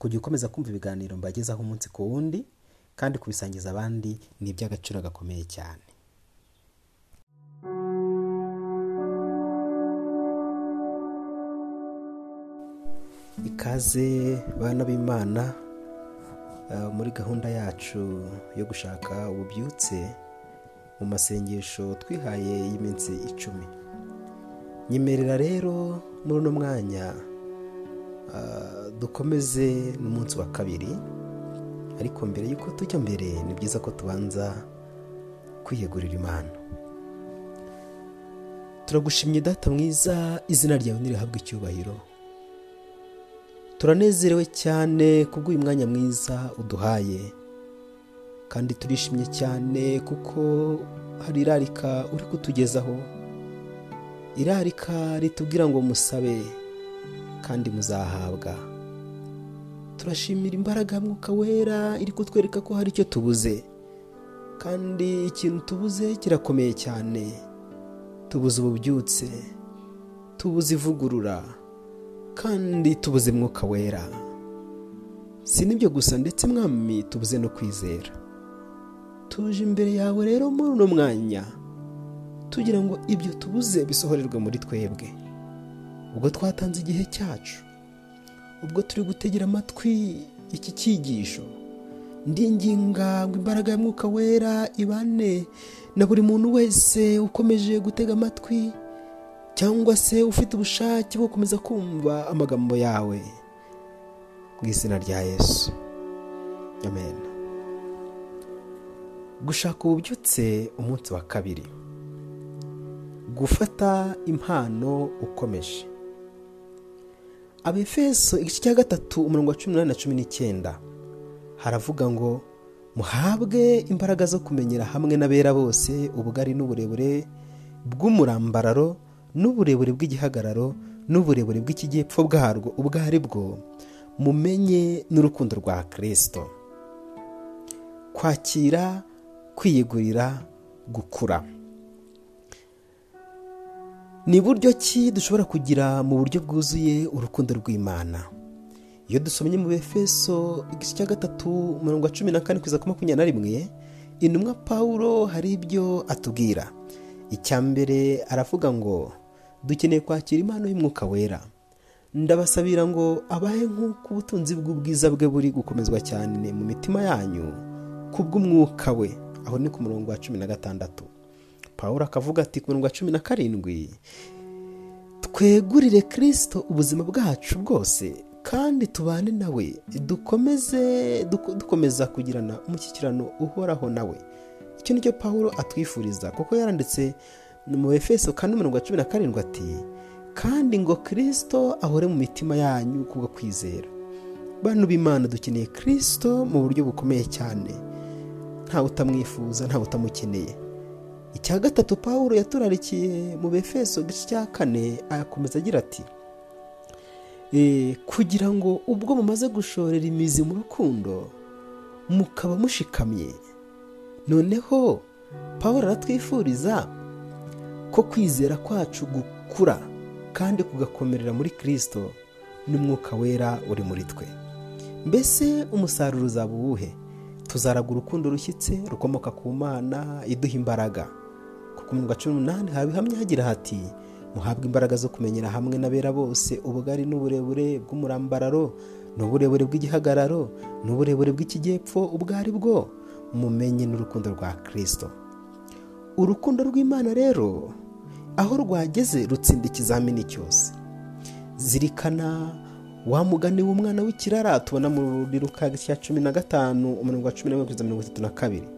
kujya ukomeza kumva ibiganiro mbagezaho umunsi ku wundi kandi kubisangiza abandi ni iby'agaciro gakomeye cyane. Ikaze bana b'imana uh, muri gahunda yacu yo gushaka ububyutse mu masengesho twihaye y'iminsi icumi. Nyemerera rero muri uno mwanya uh, dukomeze n'umunsi wa kabiri ariko mbere y'uko tujya mbere ni byiza ko tubanza kwiyegurira imana. Turagushimye data mwiza izina ryawe ntirihabwe icyubahiro. Turanezerewe cyane kubw'uyu mwanya mwiza uduhaye. Kandi turishimye cyane kuko hari irarika uri kutugezaho. Irarika ritubwira ngo musabe kandi muzahabwa. Turashimira imbaraga mwuka wera iri kutwereka ko hari icyo tubuze. Kandi ikintu tubuze kirakomeye cyane. Tubuze ububyutse tubuze ivugurura kandi tubuze mwuka wera. Si n'ibyo gusa ndetse mwami tubuze no kwizera. Tuje imbere yawe rero muri uno mwanya tugira ngo ibyo tubuze bisohorerwe muri twebwe. Ubwo twatanze igihe cyacu. Ubwo turi gutegera amatwi iki cyigisho. Ndinginga ngo imbaraga ya mwuka wera ibane na buri muntu wese ukomeje gutega amatwi cyangwa se ufite ubushake bwo gukomeza kumva amagambo yawe mu izina rya yesu. Amen. Gushaka ububyutse umunsi wa kabiri. Gufata impano ukomeje. Abefeso igice cya gatatu umurongo wa cumi n'umunani na cumi n'icyenda. Haravuga ngo muhabwe imbaraga zo kumenyera hamwe n'abera bose ubugari n'uburebure bw'umurambararo n'uburebure bw'igihagararo n'uburebure bw'ikijyepfo bwarwo ubwo ari bwo mumenye n'urukundo rwa kirisito kwakira kwiyegurira gukura. Ni buryo ki dushobora kugira mu buryo bwuzuye urukundo rw'imana? Iyo dusomye mu befeso igice cya gatatu umurongo wa cumi na kane kugeza ku makumyabiri na rimwe intumwa pawulo hari ibyo atubwira. Icya mbere aravuga ngo dukeneye kwakira impano y'umwuka wera. Ndabasabira ngo abahe nk'uko ubutunzi bw'ubwiza bwe buri gukomezwa cyane mu mitima yanyu kubw'umwuka we. Aho ni ku murongo wa cumi na gatandatu. Paul akavuga ati ku murongo wa cumi na karindwi twegurire kirisito ubuzima bwacu bwose kandi tubane nawe dukomeze dukomeza kugirana umushyikirano uhoraho nawe icyo ni cyo paul atwifuriza kuko yaranditse mu efeso kandi umurongo wa cumi na karindwi ati kandi ngo kirisito ahore mu mitima yanyu kubwo kwizera. Bantu b'imana dukeneye kirisito mu buryo bukomeye cyane. Ntawe utamwifuza ntawe utamukeneye. Icya gatatu paul yaturarikiye mu befeso igice cya kane arakomeza agira ati kugira ngo ubwo mumaze gushorera imizi mu rukundo mukaba mushikamye. Noneho paul aratwifuriza ko kwizera kwacu gukura kandi kugakomerera muri kirisito n'umwuka wera uri muri twe. Mbese umusaruro uzaba uwuhe? Tuzaraga urukundo rushyitse rukomoka ku mana iduha imbaraga. Kuko mu cumi n'umunani haba ihamya hagira hati muhabwe imbaraga zo kumenyera hamwe n'abera bose ubugari n'uburebure bw'umurambararo n'uburebure bw'igihagararo n'uburebure bw'ikijyepfo ubwo ari bwo mumenye n'urukundo rwa kirisito urukundo rw'imana rero aho rwageze rutsinda ikizamini cyose. Zirikana wa mugani w'umwana w'ikirara tubona muri ruka cya cumi na gatanu umurongo wa cumi na kugeza mirongo itatu na kabiri.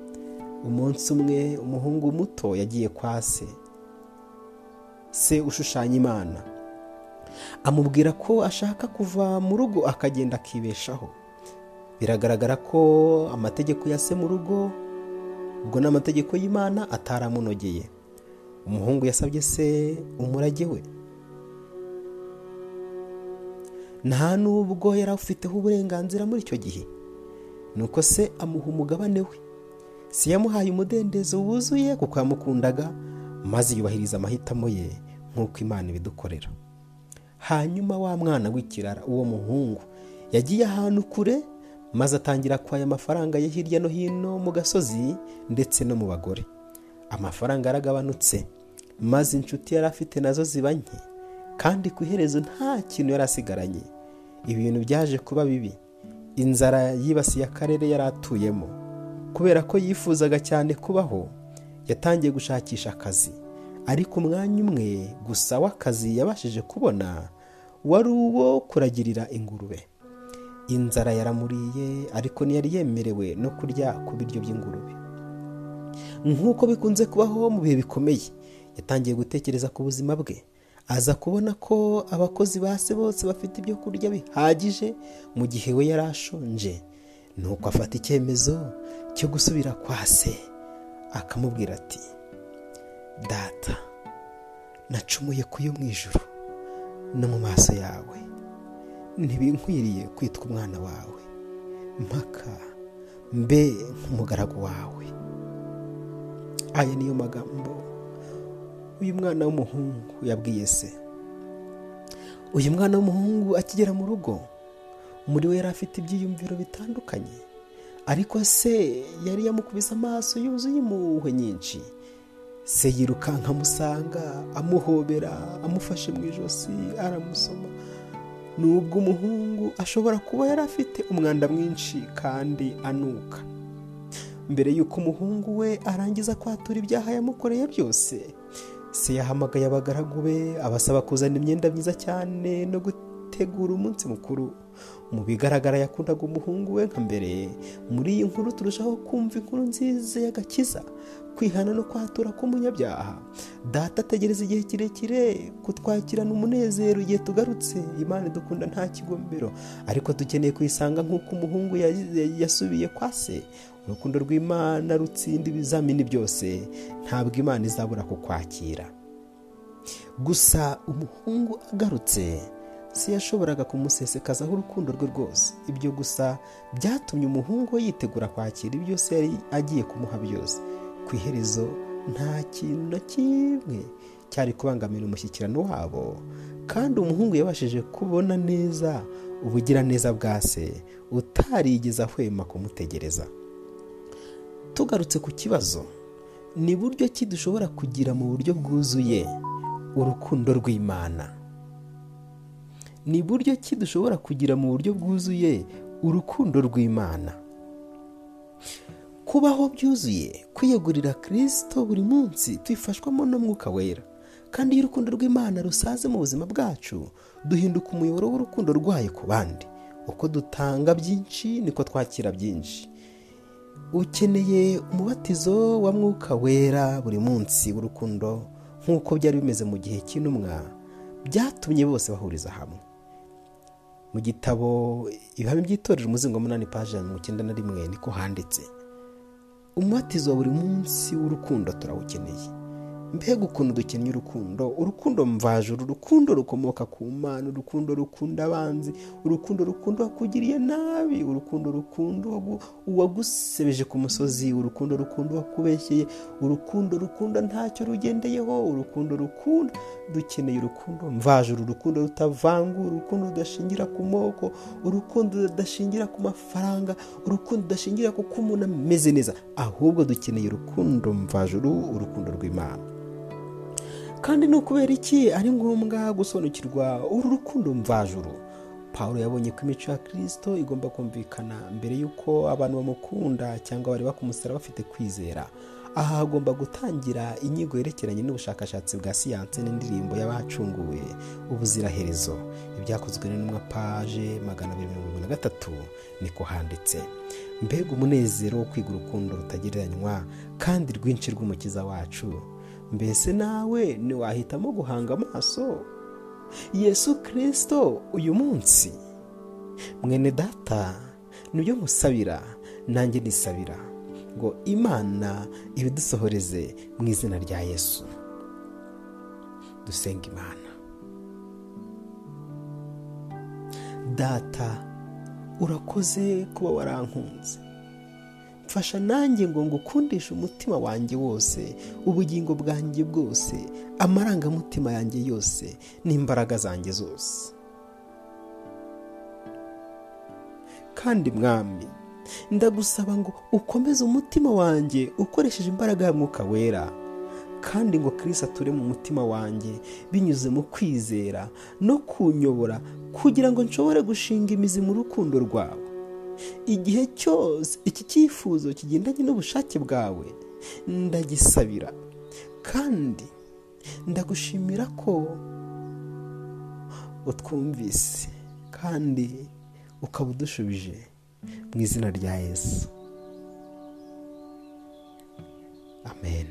Umunsi umwe umuhungu muto yagiye kwa se. Se ushushanya imana. Amubwira ko ashaka kuva mu rugo akagenda akibeshaho. Biragaragara ko amategeko ya se mu rugo ubwo ni amategeko y'imana ataramunogeye. Umuhungu yasabye se umurage we. Nta n'ubwo yari afiteho uburenganzira muri icyo gihe. Nuko se amuha umugabane we. Si yamuhaye umudendezo wuzuye kuko yamukundaga maze yubahiriza amahitamo ye nk'uko imana ibidukorera. Hanyuma wa mwana w'ikirara uwo muhungu yagiye ahantu kure maze atangira kwaya amafaranga ye hirya no hino mu gasozi ndetse no mu bagore. Amafaranga yaragabanutse maze inshuti yari afite na zo ziba nke kandi ku iherezo nta kintu yari asigaranye. Ibintu byaje kuba bibi. Inzara yibasiye akarere yari atuyemo. Kubera ko yifuzaga cyane kubaho yatangiye gushakisha akazi. Ariko umwanya umwe gusa w'akazi yabashije kubona wari uwo kuragirira ingurube. Inzara yaramuriye ariko ntiyari yemerewe no kurya ku biryo by'ingurube. Nk'uko bikunze kubaho mu bihe bikomeye yatangiye gutekereza ku buzima bwe. Aza kubona ko abakozi ba se bose bafite ibyo kurya bihagije mu gihe we yari ashonje nuko afata icyemezo cyo gusubira kwa se akamubwira ati data nacumuye ku yo mu ijoro no mu maso yawe. Ntibinkwiriye kwitwa umwana wawe. Mpaka mbe nk'umugaragu wawe. Aya niyo magambo uyu mwana w'umuhungu yabwiye se. Uyu mwana w'umuhungu akigera mu rugo muri we yari afite ibyiyumviro bitandukanye. Ariko se yari yamukubise amaso yuzuye impuhwe nyinshi? Se yirukanka amusanga amuhobera amufashe mu ijosi aramusoma. Nubwo umuhungu ashobora kuba yari afite umwanda mwinshi kandi anuka. Mbere y'uko umuhungu we arangiza kwatura ibyaha yamukoreye byose se yahamagaye abagaragu be abasaba kuzana imyenda myiza cyane no gutegura umunsi mukuru. Mu bigaragara yakundaga umuhungu we nka mbere. Muri iyi nkuru turushaho kumva inkuru nziza y'agakiza kwihana no kwatura k'umunyabyaha. Data ategereza igihe kirekire kutwakirana umunezero igihe tugarutse. Imana dukunda nta kigombero. Ariko dukeneye kuyisanga nk'uko umuhungu yasubiye kwa se. Urukundo rw'imana rutsinda ibizamini byose. Ntabwo imana izabura kukwakira. Gusa umuhungu agarutse. Se yashoboraga kumusesekazaho urukundo rwe rwose. Ibyo gusa byatumye umuhungu we yitegura kwakira ibyo se yari agiye kumuha byose. Ku iherezo nta kintu na kimwe cyari kubangamira umushyikirano wabo kandi umuhungu yabashije kubona neza ubugiraneza bwa se utarigeze ahwema kumutegereza. Tugarutse ku kibazo ni buryo ki dushobora kugira mu buryo bwuzuye urukundo rw'imana? Ni buryo ki dushobora kugira mu buryo bwuzuye urukundo rw'imana? Kubaho byuzuye kwiyegurira kirisito buri munsi tubifashwamo n'umwuka wera. Kandi iyo urukundo rw'imana rusaze mu buzima bwacu duhinduka umuyoboro w'urukundo rwayo ku bandi. Uko dutanga byinshi niko twakira byinshi. Ukeneye umubatizo wa mwuka wera buri munsi w'urukundo nk'uko byari bimeze mu gihe cy'intumwa byatumye bose bahuriza hamwe. Mu gitabo ibihame by'itorero umuzingo munani paje ya mirongo icyenda na rimwe niko handitse umubatizo wa buri munsi w'urukundo turawukeneye. Mbega ukuntu dukeneye urukundo. Urukundo mvajuru urukundo rukomoka ku mana urukundo rukunda abanzi urukundo rukunda uwakugiriye nabi urukundo rukunda uwagusebeje ku musozi urukundo rukunda uwakubeshyeye urukundo rukunda ntacyo rugendeyeho urukundo rukunda dukeneye urukundo mvajuru urukundo rutavangura urukundo rudashingira ku moko urukundo rudashingira ku mafaranga urukundo rudashingira ku umuntu ameze neza. Ahubwo dukeneye urukundo mvajuru urukundo rw'imana. Kandi ni ukubera iki? Ari ngombwa gusobanukirwa uru rukundo mvajuru. Paul yabonye ko imico ya kirisito igomba kumvikana mbere y'uko abantu bamukunda cyangwa bari bakumusara bafite kwizera. Aha hagomba gutangira inyigo yerekeranye n'ubushakashatsi bwa siyanse n'indirimbo y'abacunguwe ubuziraherezo. Ibyakozwe n'intumwa paje magana abiri mirongo na gatatu niko handitse. Mbega umunezero wo kwiga urukundo rutagereranywa kandi rwinshi rw'umukiza wacu. Mbese nawe ntiwahitamo guhanga amaso? Yesu kirisito uyu munsi. Mwene data ni byo musabira nanjye nisabira. Ngo imana ibidusohoreze mu izina rya yesu. Dusenga imana. Data urakoze kuba warankunze. Mfasha nanjye ngo ngukundishe umutima wanjye wose ubugingo bwanjye bwose amarangamutima yanjye yose n'imbaraga zanjye zose. Kandi mwami ndagusaba ngo ukomeze umutima wanjye ukoresheje imbaraga ya mwuka wera kandi ngo kirisi ature mu mutima wanjye binyuze mu kwizera no kunyobora kugira ngo nshobore gushinga imizi mu rukundo rwawe. Igihe cyose iki cyifuzo kigendanye n'ubushake bwawe ndagisabira kandi ndagushimira ko utwumvise kandi ukaba udushubije mu izina rya yesu. Amen.